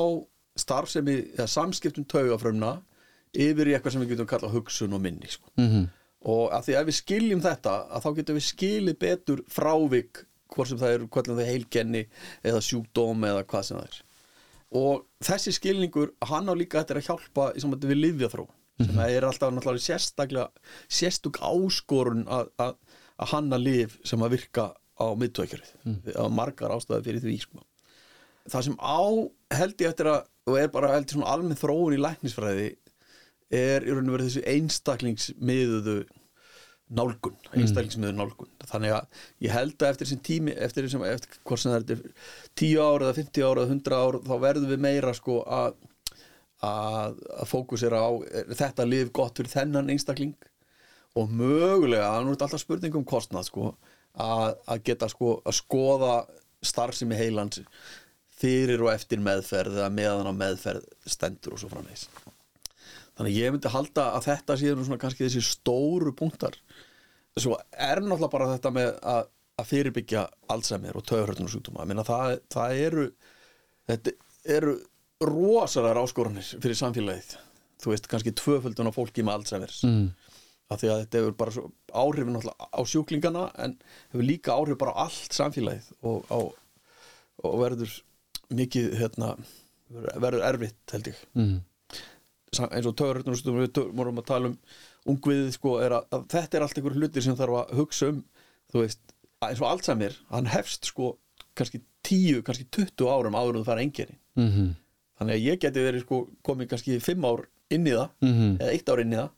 starfsemi eða samskiptum taugafrömmna yfir í eitthvað sem við getum kallað hugsun og minni sko. Mm -hmm. og að því að við skiljum þetta að þá getum við skilið betur frávik hvort sem það eru hvernig það heilgenni eða sjúkdóm eða hvað sem það er og þessi skilningur hann á líka þetta er að hjálpa í samvætti við livjaþró sem er alltaf náttúrulega sérstaklega sérstök áskorun að, að, að hanna liv sem að virka á miðtökjörið mm. á margar ástæði fyrir því sko. það sem á held ég eftir að og er bara held ég svona almenn þróun í læknisfræði er í raun og verið þessi einstaklingsmiðuðu nálgun, einstaklingsmiðuðu nálgun þannig að ég held að eftir þessum tími eftir þessum, eftir hvort sem það er 10 ára eða 50 ára eða 100 ára þá verðum við meira sko að að, að fókusera á þetta lif gott fyrir þennan einstakling og mögulega, það er nú alltaf spurning um kostnað sko, að, að geta sko að skoða starfsemi heilans fyrir og eftir meðferð eða meðan á meðferð stendur og svo framvegis. Þannig ég myndi halda að þetta séu nú svona kannski þessi stóru punktar. Svo er náttúrulega bara þetta með að, að fyrirbyggja Alzheimer og töðurhörnum sjúkdóma, minna það, það eru þetta eru rosalega áskoranir fyrir samfélagið. Þú veist, kannski tvöföldun á fólki með Alzheimer. Mm. Af því að þetta hefur bara áhrifin á sjúklingana en hefur líka áhrif bara á allt samfélagið og, á, og verður mikið hérna, verður erfitt held ég Mm. Eins og tögurinn við vorum að tala um ungviðið sko er að, að þetta er allt einhver hlutir sem þarf að hugsa um þú veist, að eins og Alzheimer hann hefst sko kannski 10, kannski 20 árum áður en þú fara enginni Mm -hmm. þannig að ég geti verið sko komið kannski 5 ár inn í það Mhm. eða 1 ár inn í það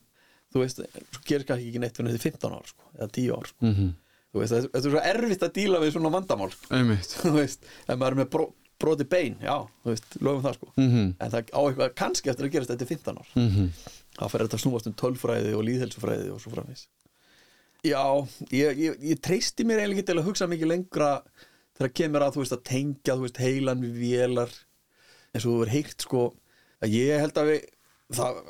þú veist, svo gerir kannski ekki neitt fyrir 15 ár sko, eða 10 ár sko. Mm þú veist, þetta er svo erfitt að díla við svona vandamál sko. Þú veist, ef maður er með bró, broti bein já, þú veist, lögum það sko. Mm en það á eitthvað kannski eftir að gerast þetta er 15 ár. -hmm. þá fer þetta snúast um tölfræði og líðhelsufræði og svo framvís já, ég, ég, ég treysti mér eiginlega ekki til að hugsa mikið lengra þegar kemur að þú veist að tengja þú veist heilan við vélar. Eins og þú verður heyrt sko að ég held að við það,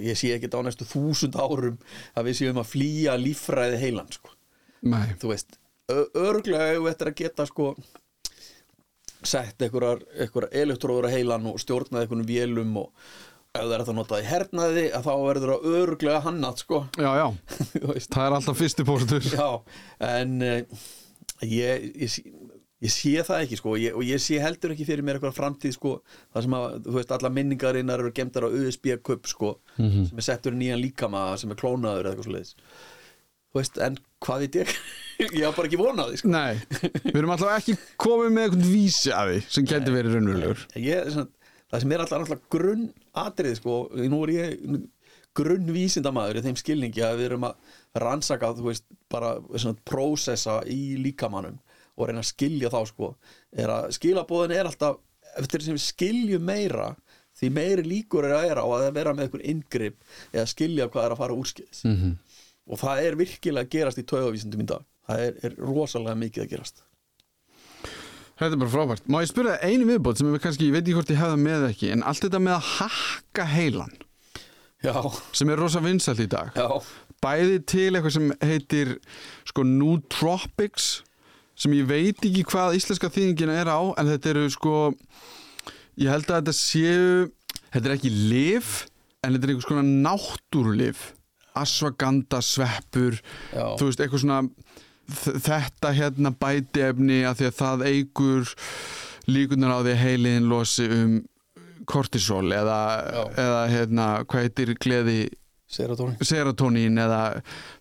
ég sé ekki á næstu þúsund árum að við séum að flýja líffræði heilan sko þú veist, örglega ef þetta að geta sko sett einhverjar, elektróður að heilan og stjórnað einhvernum vélum og ef það er það notað í hernaði að þá verður það örglega hannat sko Já, já. Það er alltaf fyrsti póstur. já, en uh, ég, ég, ég sé það ekki sko ég, og ég sé heldur ekki fyrir mér eitthvað framtíð sko það sem að, þú veist, alla minningarinnar eru gemdar á USB-kupp sko sem er settur í nýjan líkama sem er klónaður eða eitthvað svo leiðis þú veist, en hvað veit ég? Ég hafa bara ekki vonað því sko. Nei, við erum alltaf ekki komið með eitthvað vísi að því sem getur verið raunverulegur. það sem er alltaf, alltaf grunn atrið sko, nú er ég grunn vísindamaður í þeim skilningi að við erum að rannsaka þú veist, bara svona prósessa í líkamannum og reyna að skilja þá sko, er að skilabóðin er alltaf, eftir sem við skiljum meira því meiri líkur er að er á að vera með einhver inngrip eða skilja hvað er að fara úrskiðis Mm -hmm. og það er virkilega að gerast í taugavísindum í dag það er, er rosalega mikið að gerast Þetta er bara frábært. Má ég spyrja einu viðbót sem við kannski, ég veit ekki hvort ég hefða með ekki, en allt þetta með að hakka heilan, já, sem er rosa vinsælt í dag. já, Bæði til eitthvað sem heitir sko nootropics, sem ég veit ekki hvað íslenska þýðingina er á, en þetta eru sko, ég held að þetta séu, þetta er ekki lif, en þetta er einhvers konar náttúrulif. Ashwagandha sveppur, já, þú veist, eitthvað svona þetta hérna bætiefni að því að það eigur líkunar á því heiliðin losi um kortisol eða, eða hérna, hvað heitir gleði serotonin serotonín eða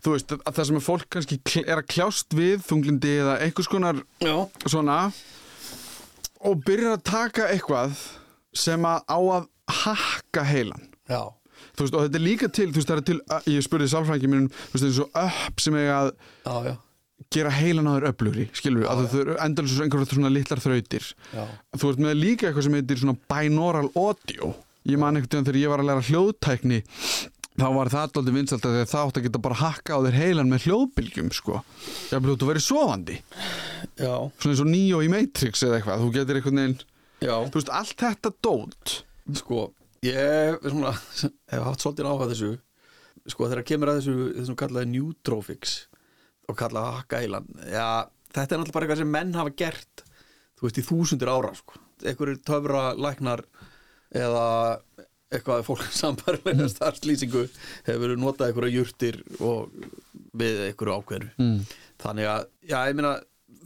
þú veist, að það sem að fólk kannski er að kljást við þunglindi eða einhvers konar já, svona og byrjar að taka eitthvað sem að á að hakka heilan. Já, þú veist, og þetta er líka til, þú veist, það er til ég spurði sálfræðingi mínum, þú veist, þetta er svo upp sem eiga að já, já, gera heilan þér öflugri, skilur við, að þau eru endalins einhverjum svona litlar þrautir. Já, þú ert með líka eitthvað sem heitir svona binaural audio. Ég man veginn þegar ég var að læra hljóðtækni þá var það alltaf vinsalt að það átt að geta bara hakka á þér heilan með hljóðbylgjum sko, hafði þú verið sofandi já, svona eins og Neo í Matrix eða eitthvað, þú getur einhvern veginn já. þú veist, allt þetta dót Sko, ég svona, hef haft svolítið áhuga þessu sko þegar kemur að þessu þessum kallaði neutrophics og kallaði hakka heilan já, þetta er náttúrulega bara eitthvað sem menn hafa gert þú veist í þúsundir ára sko. einhverjir töfra læknar eða eitthvað fólk sambarlega starfslýsingu hefur notað einhverja jurtir og við einhverju ákveðinu mm. þannig að, já, ég meina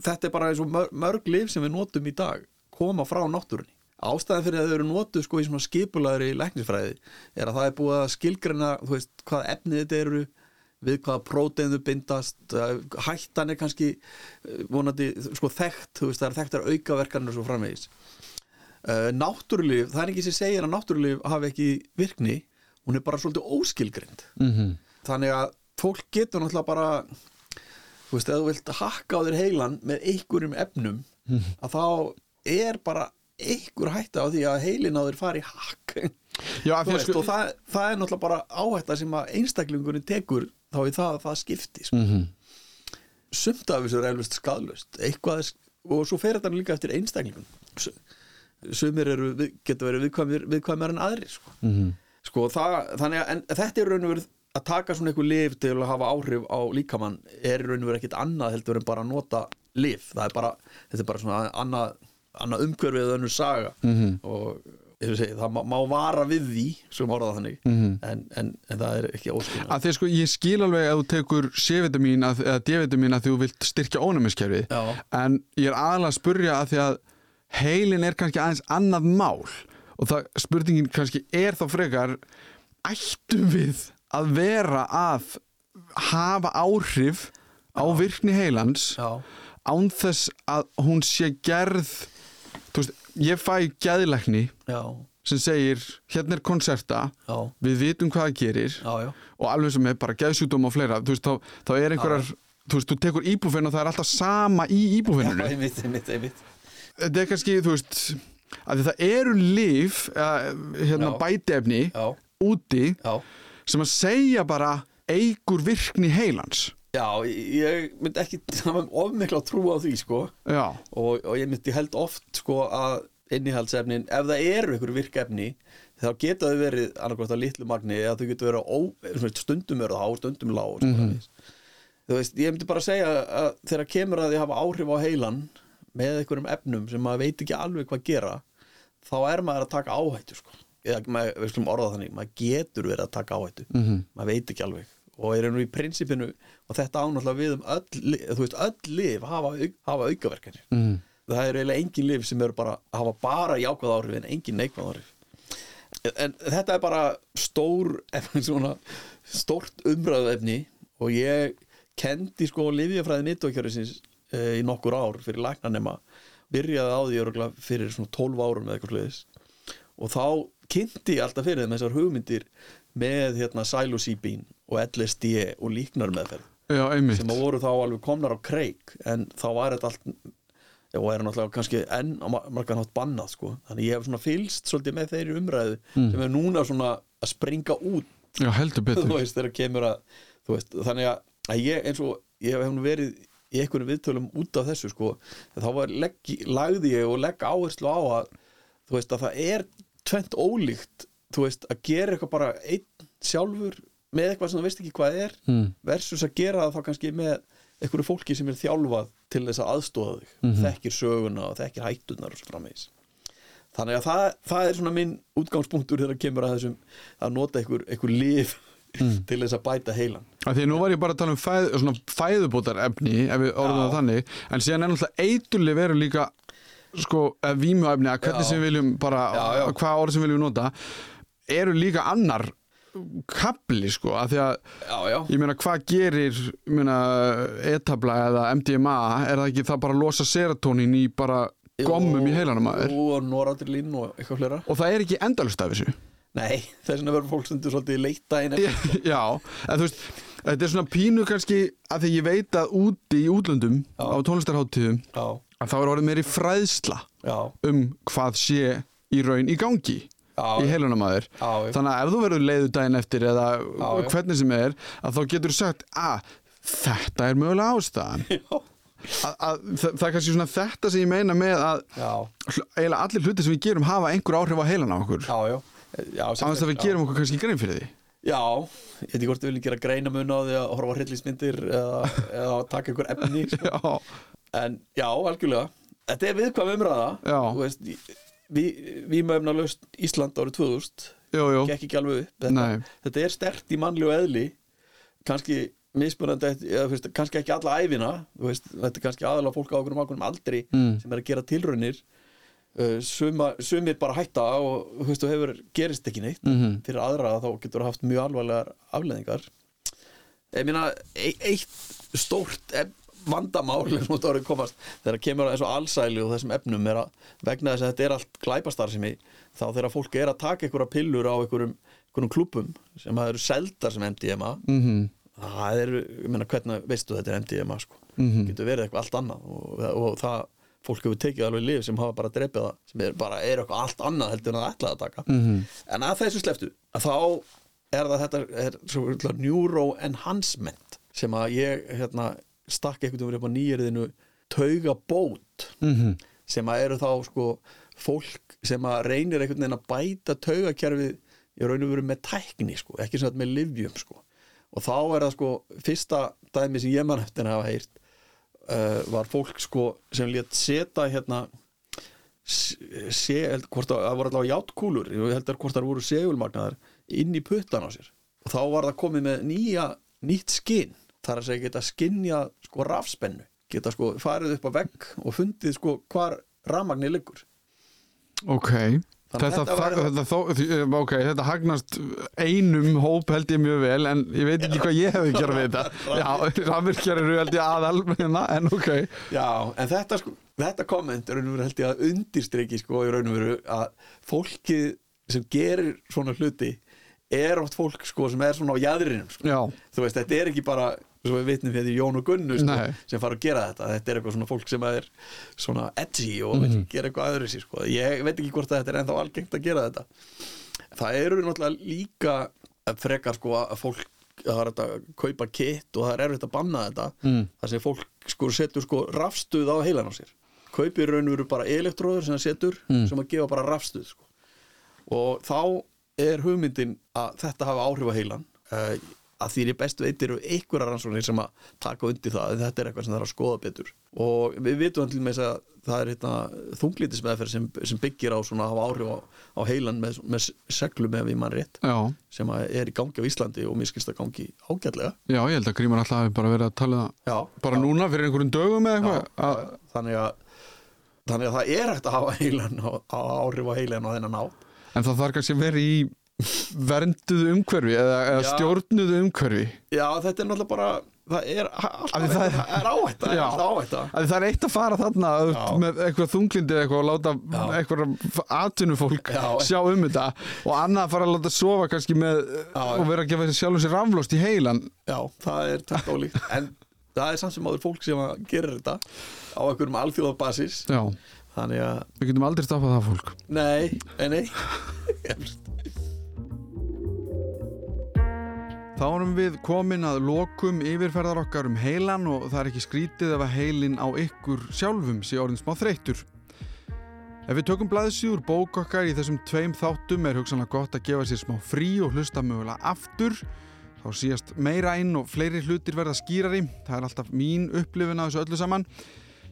þetta er bara eins og mörg, mörg lif sem við notum í dag koma frá náttúrunni. Ástæðan fyrir að þau eru notuð sko í svona skipulaðri læknisfræði er að það er búið að skilgreina þú veist, hvað efnið þetta eru við hvaða prótein þau bindast hættan er kannski eh, vonandi sko þekkt, þú veist, það er þekktar aukaverkanir og svo framvegis uh, náttúrulif, það er ekki sem segir að náttúrulif hafi ekki virkni hún er bara svolítið óskilgreind. Mm þannig að fólk getur náttúrulega bara þú veist, ef þú vilt hakka á þér heilan með einhverjum efnum að þá er bara einhver hætta á því að heilin á þér fari hakk. Já, veist, sko og það, það er náttúrulega bara áhætta sem að einstaklingurinn tekur þá í það að það skipti sko. mm sumt af þessu er elvist skadlust eitthvað, er- og svo fer þetta líka eftir einstaklingun sumir eru, geta verið viðkvæmir, viðkvæmir en aðrir sko. -hmm. Sko, það, þannig að en þetta er raun og verið að taka svona eitthvað lif til að hafa áhrif á líkamann er raun og verið ekkit annað heldur en bara að nota lif það er bara, þetta er bara svona annað, annað umhverfið eða önnur saga Mhm. og ég segi, það má, má vara við því sem orða þannig Mhm. en, en, en það er ekki óskilna að því sko ég skil alveg að þú tekur C-vitamin að- eða D-vitamin að þú vilt styrkja ónæmiskerfið Já, en ég er aðalega að spurja að því að heilin er kannski aðeins annað mál. Og það spurningin kannski er þá frekar ættum við að vera að hafa áhrif á virkni heilans já, án þess að hún sé gerð þú veist, ég fæ já, sem segir hérna er konserta já, við vitum hvað það gerir já, já. og alveg sem er bara geðsjúdóm og fleira. Þú veist, þá, þá er einhverjar þú veist, þú tekur íbúfinn og það er alltaf sama í íbúfinninu þetta er kannski, þú veist að það eru líf uh, hérna bætefni úti já. sem að segja bara eigur virkni heilans. Já, ég myndi ekki hafa of mikla trú á því sko. Og, og ég myndi held oft sko að innihaldsefnin, ef það eru ykkur virkefni þá geta þau verið annarkvæmt að litlu magni eða þau getur verið á stundum það á, stundum lág mm -hmm. þú veist, ég myndi bara segja að þegar kemur að því hafa áhrif á heilan með einhverjum efnum sem maður veit ekki alveg hvað gera þá er maður að taka áhættu sko. Eða maður, við skulum orða þannig, maður getur verið að taka áhættu. Mhm. maður veit ekki alveg. Og er nú í prinsipinu og þetta ánáttúrulega við um öll, þú veist, öll lif hafa, hafa aukaverkanir. Mm. það er eiginlega engin lif sem eru bara hafa bara jákvæð áhrif en engin neikvæð áhrif. En þetta er bara stór svona, stórt umræðuefni og ég kendi sko lifjafræði mittokjörisins e, í nokkur ár fyrir læknanema byrjaði á því örugglega fyrir svona 12 árum eða eitthvað sliðis og þá kynnti ég alltaf fyrir þeim þessar hugmyndir með hérna psilocybin og LSD og líknar meðferð já, sem að voru þá alveg komnar á kreik en þá var þetta allt og er náttúrulega kannski enn á ma- margan hátt bannað sko, þannig ég hef svona fylst svolítið með þeirri umræðu sem er núna svona að springa út. Já, heldur betur. Veist, að veist, þannig að, ég eins og ég hef verið í einhverjum viðtölum út af þessu sko, þá var leggi, lagði ég og legg áherslu á að þú veist, að það er tvent ólíkt þú veist, að gera eitthvað bara einn sjálfur með eitthvað sem þú veist ekki hvað er mm. versus að gera það þá kannski með einhverju fólki sem er þjálfað til þess að aðstóða þig Mhm. þekkir söguna og þekkir hættunar og svo framvegis þannig að það, það er svona minn útgangspunktur þegar kemur að þessum að nota einhver, einhver lif Mm. til þess að bæta heilan. Af því nú var ég bara að tala um fæð, fæðubótar efni ef við orðum það þannig. En síðan er náttúrulega eiturlif eru líka sko, vímuefni að hvernig Já. sem við viljum bara, Já, já. hvað orð sem við viljum nota eru líka annar kapli sko, af því að já, já, ég meina hvað gerir meina, etabla eða MDMA er það ekki það bara að losa serotonin í bara gommum í heilanum maður? og og og það er ekki endalust af þessu Nei, þess vegna verður fólk stundur svolítið leita inn eftir. Já, en þú veist þetta er svona pínu kannski að því ég veit að úti í útlöndum Já. á tónlistarháttíðum að þá er orðið meiri fræðsla já, um hvað sé í raun í gangi já, í já, þannig að ef þú verður leiðu daginn eftir eða Já, hvernig sem er að þá getur þú sagt að þetta er mögulega ástæðan. Að, að, það, það er kannski svona þetta sem ég meina með að eiginlega allir hluti sem við gerum hafa einhver áhrif á heilan á okkur. Já, já, annars að við gerum okkur kannski grein fyrir því. Já, ég veit ekki hvort við viljum gera greina mun á því að horfa á hryllismyndir eða, eða taka einhver efni sko. Já, En já, algjörlega. Þetta er viðkvæm umræða veist, Við vi möfna löst Ísland árið 2000 jú, jú. þetta, þetta er stert í mannlegu eðli kannski mismunandi eða, veist, kannski ekki alla æfina veist, þetta er kannski aðalega fólk á okkur um aldri Mm. sem er að gera tilraunir suma, sumir bara hætta og þú hefur gerist ekki neitt. Mhm. fyrir aðra þá getur haft mjög alvarlegar afleðingar ég meina e eitt stórt ef- vandamál komast. Þegar kemur að þessu allsæli og þessum efnum er að vegna þess að þetta er allt glæpastarfsemi þá þegar fólk er að taka einhverja pillur á einhverjum, klubum sem að eru seldar sem MDMA mhm, það eru, ég meina hvernig veistu þetta er MDMA sko, mhm. Getur verið eitthvað allt annað og, og það, fólk hefur tekið alveg lif sem hafa bara drepið það, sem er bara er eitthvað allt annað heldur en það ætlaði að taka. Mhm, en að þessu sleftu, að þá er það þetta er svo kallar neuroenhancement sem að ég hérna, stakk einhvern veginn upp á nýjörðinu taugabót mhm. sem að eru þá sko fólk sem að reynir einhvern veginn að bæta taugakerfið í raun og veru með tækni sko, ekki svona með livjum sko. Og þá er það sko fyrsta dæmi sem ég mann eftir að hafa heyrt uh, var fólk sko sem létt setja hérna sé, held, hvort að, það voru allavega játkúlur ég held að hvort það voru segulmagnaðar inn í puttan á sér. Og þá var það komið með nýja, nýtt skinn. Þar að segja geta skinnja sko rafspennu. Geta sko farið upp á vegg og fundið sko hvar rafmagnir liggur. Ok Þetta, þetta þetta, þó, því- ok, þetta hagnast einum hóp held ég mjög vel en ég veit ekki hvað ég hefði gerað við þetta. Rafvirkjar eru held ég aðal hérna, en ok. Já, en þetta sko þetta komment er held ég að undirstriki sko að fólkið sem gerir svona hluti er oft fólk sko sem er svona á jæðrinum sko. Þú veist, þetta er ekki bara svo við vitnum fyrir Jón og Gunnu sko, sem fara að gera þetta, þetta er eitthvað svona fólk sem er svona edgy og vil gera eitthvað öðru sér sko. ég veit ekki hvort þetta er ennþá algengt að gera þetta það eru náttúrulega líka frekar sko að fólk það er að kaupa kitt og það er erfitt að banna þetta Mm. þar sem fólk sko setur sko rafstuð á heilan á sér kaupir raun og veru bara elektróður sem það setur Mm. sem að gefa bara rafstuð sko. og þá er hugmyndin að þetta hafa áhrif á heilan uh, að því er bestu eittir og einhverja rannsóknir sem að taka undir það þetta er eitthvað sem það er að skoða betur. Og við vitum til með þess að það er hérna, þunglítismeðferð sem, sem byggir á svona að hafa áhrif á, á heilan með, með seglum ef ég mann rétt já, sem er í gangi á Íslandi og mér skilst að gangi ágætlega. Já, ég held að Grímar alltaf hafi bara verið að tala já, bara já, núna fyrir einhverjum dögum eða eitthvað að- þannig að þannig að það er hægt að hafa heilan á, á áhrif á heilan á þennan á En það þarf kannski vera í vernduðu umhverfi eða, eða stjórnuðu umhverfi. Já, þetta er náttúrulega bara það er alltaf það er- er áhætta, Já. er áhætta. Að Það er eitt að fara þarna Já. Með eitthvað þunglindi eða eitthvað og láta eitthvað atvinnufólk Já. sjá um þetta og annað að fara að láta sofa kannski með og vera að gefa sér sjálfum sér raflóst í heilan. Já, það er tætt ólíkt. En það er samt sem áður fólk sem gera þetta á einhverjum alþjóðabasis. Við getum aldrei stoppað það fólk. Nei, nei, Þá erum við komin að lokum yfirferðar okkar um heilan og það er ekki skrítið ef að heilin á ykkur sjálfum sé orðin smá þreyttur. Ef við tökum blaðsí úr bók okkar í þessum tveim þáttum er hugsanlega gott að gefa sér smá frí og hlusta mögulega aftur. Þá síast meira inn og fleiri hlutir verða skýrari. Það er alltaf mín upplifin að þessu öllu saman.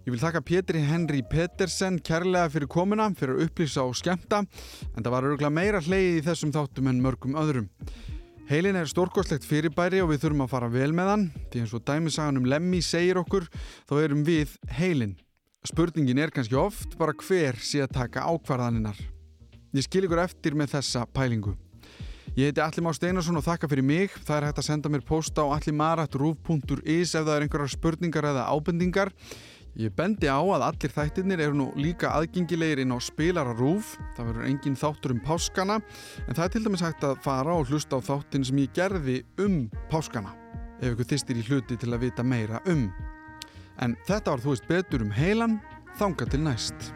Ég vil þakka Pétri Henry Pettersen kærlega fyrir komuna, fyrir að upplýsa og skemmta, en það var örgulega meira hleyið í þessum þáttum en mörgum öðrum. Heilin er stórkostlegt fyrirbæri og við þurfum að fara vel með hann því eins og dæmisagan um Lemmy segir okkur þá erum við heilin. Spurningin er kannski oft bara hver sé að taka ákvarðaninnar. Ég skil ykkur eftir með þessa pælingu. Ég heiti Alli Má Steinarsson og þakka fyrir mig. Það er hægt að senda mér posta á allimarat.ruf.is ef það er einhverjar spurningar eða ábendingar. Ég bendi á að allir þættirnir eru nú líka aðgengilegir inn á spilara rúf. Það verður engin þáttur um páskana en það er til dæmis hægt að fara og hlusta á þáttin sem ég gerði um páskana ef ykkur þýstir í hluti til að vita meira um. En þetta var þú veist betur um heilan, þanga til næst.